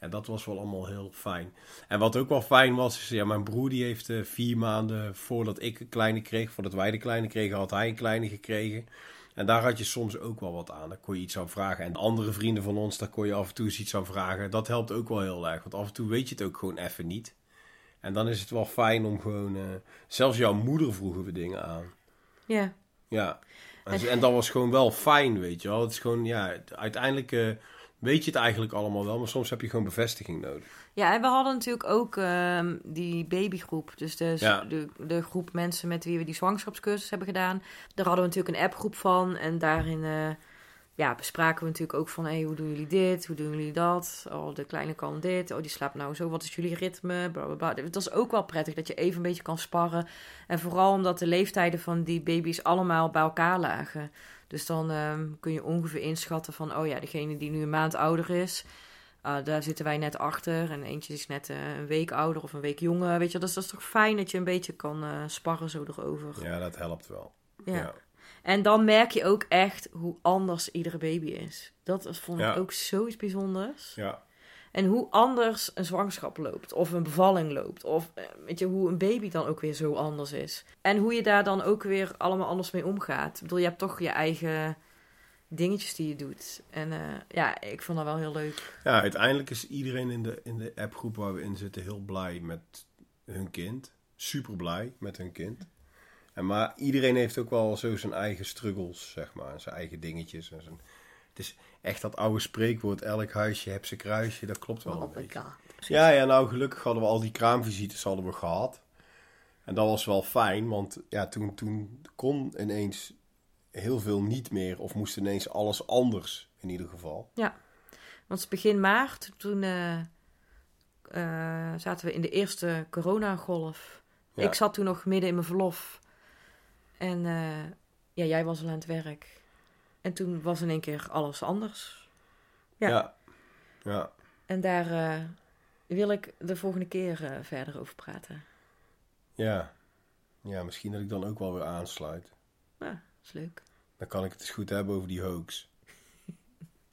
Ja, dat was wel allemaal heel fijn. En wat ook wel fijn was, is ja, mijn broer die heeft eh, vier maanden voordat ik een kleine kreeg, voordat wij de kleine kregen, had hij een kleine gekregen. En daar had je soms ook wel wat aan. Daar kon je iets aan vragen. En andere vrienden van ons, daar kon je af en toe eens iets aan vragen. Dat helpt ook wel heel erg. Want af en toe weet je het ook gewoon even niet. En dan is het wel fijn om gewoon... eh, zelfs jouw moeder vroegen we dingen aan. Ja. Ja. En, en dat was gewoon wel fijn, weet je wel. Het is gewoon, ja, uiteindelijk eh, weet je het eigenlijk allemaal wel. Maar soms heb je gewoon bevestiging nodig. Ja, en we hadden natuurlijk ook ehm, die babygroep. Dus de, Ja. de, de groep mensen met wie we die zwangerschapscursus hebben gedaan. Daar hadden we natuurlijk een appgroep van. En daarin eh, ja, bespraken we natuurlijk ook van... Hey, hoe doen jullie dit? Hoe doen jullie dat? Oh, de kleine kan dit. Oh, die slaapt nou zo. Wat is jullie ritme? Bla, bla, bla. Het is ook wel prettig dat je even een beetje kan sparren. En vooral omdat de leeftijden van die baby's allemaal bij elkaar lagen. Dus dan ehm, kun je ongeveer inschatten van... Oh ja, degene die nu een maand ouder is... ah, daar zitten wij net achter. En eentje is net eh, een week ouder of een week jonger. Weet je, dus dat is toch fijn dat je een beetje kan eh, sparren zo erover. Ja, dat helpt wel. Ja. Ja. En dan merk je ook echt hoe anders iedere baby is. Dat vond ik Ja. ook zoiets bijzonders. Ja. En hoe anders een zwangerschap loopt, of een bevalling loopt, of eh, weet je, hoe een baby dan ook weer zo anders is. En hoe je daar dan ook weer allemaal anders mee omgaat. Ik bedoel, je hebt toch je eigen dingetjes die je doet. En eh, ja, ik vond dat wel heel leuk. Ja, uiteindelijk is iedereen in de, in de appgroep waar we in zitten heel blij met hun kind. Super blij met hun kind. En maar iedereen heeft ook wel zo zijn eigen struggles, zeg maar. en Zijn eigen dingetjes. En zijn... Het is echt dat oude spreekwoord, elk huisje heeft zijn kruisje. Dat klopt wel een Oh my beetje. god. Ja, ja, nou gelukkig hadden we al die kraamvisites hadden we gehad. En dat was wel fijn, want ja, toen, toen kon ineens heel veel niet meer. Of moest ineens alles anders, in ieder geval. Want begin maart, toen eh, eh, zaten we in de eerste coronagolf. Ja. Ik zat toen nog midden in mijn verlof. En eh, ja, jij was al aan het werk. En toen was in één keer alles anders. Ja. Ja. ja. En daar wil ik de volgende keer verder over praten. Ja. Ja, misschien dat ik dan ook wel weer aansluit. Ja, is leuk. Dan kan ik het eens goed hebben over die hoax.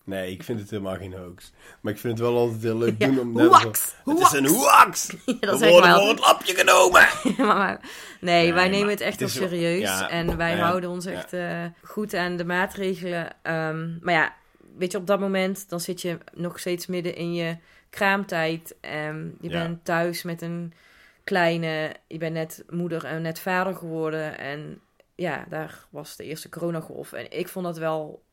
Nee, ik vind het helemaal geen hoax. Maar ik vind het wel altijd heel leuk Ja, doen om... net hoax! zo- Het is een hoax! Ja, We dat zeg worden voor het lapje genomen! maar, maar- nee, Nee, wij nemen het echt wel- serieus. ja, en wij houden ons echt eh, goed aan de maatregelen. Ehm, maar ja, weet je, op dat moment dan zit je nog steeds midden in je kraamtijd. Ehm, je bent thuis met een kleine. Je bent net moeder en net vader geworden. En ja, daar was de eerste coronagolf. En ik vond dat wel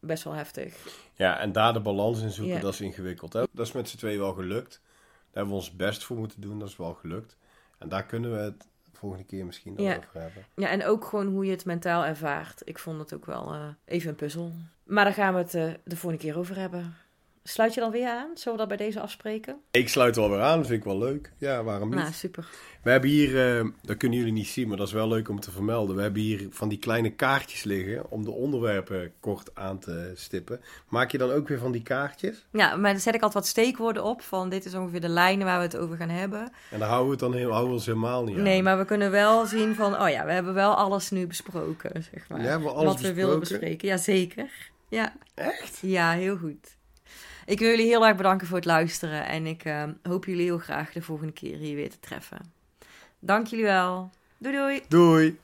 best wel heftig. Ja, en daar de balans in zoeken, Ja. dat is ingewikkeld. Hè? Dat is met z'n tweeën wel gelukt. Daar hebben we ons best voor moeten doen, dat is wel gelukt. En daar kunnen we het de volgende keer misschien Ja. over hebben. Ja, en ook gewoon hoe je het mentaal ervaart. Ik vond het ook wel eh, even een puzzel. Maar daar gaan we het eh, de volgende keer over hebben. Sluit je dan weer aan? Zullen we dat bij deze afspreken? Ik sluit wel weer aan, dat vind ik wel leuk. Ja, waarom niet? Nou, super. We hebben hier, eh, dat kunnen jullie niet zien, maar dat is wel leuk om te vermelden. We hebben hier van die kleine kaartjes liggen om de onderwerpen kort aan te stippen. Maak je dan ook weer van die kaartjes? Ja, maar dan zet ik altijd wat steekwoorden op van dit is ongeveer de lijnen waar we het over gaan hebben. En dan houden we het dan heel, houden we ons helemaal niet aan. Nee, maar we kunnen wel zien van, oh ja, we hebben wel alles nu besproken, zeg maar. Ja, we alles wat we willen bespreken. Ja, zeker. Ja. Echt? ja, heel goed. Ik wil jullie heel erg bedanken voor het luisteren en ik eh, hoop jullie heel graag de volgende keer hier weer te treffen. Dank jullie wel. Doei doei. Doei!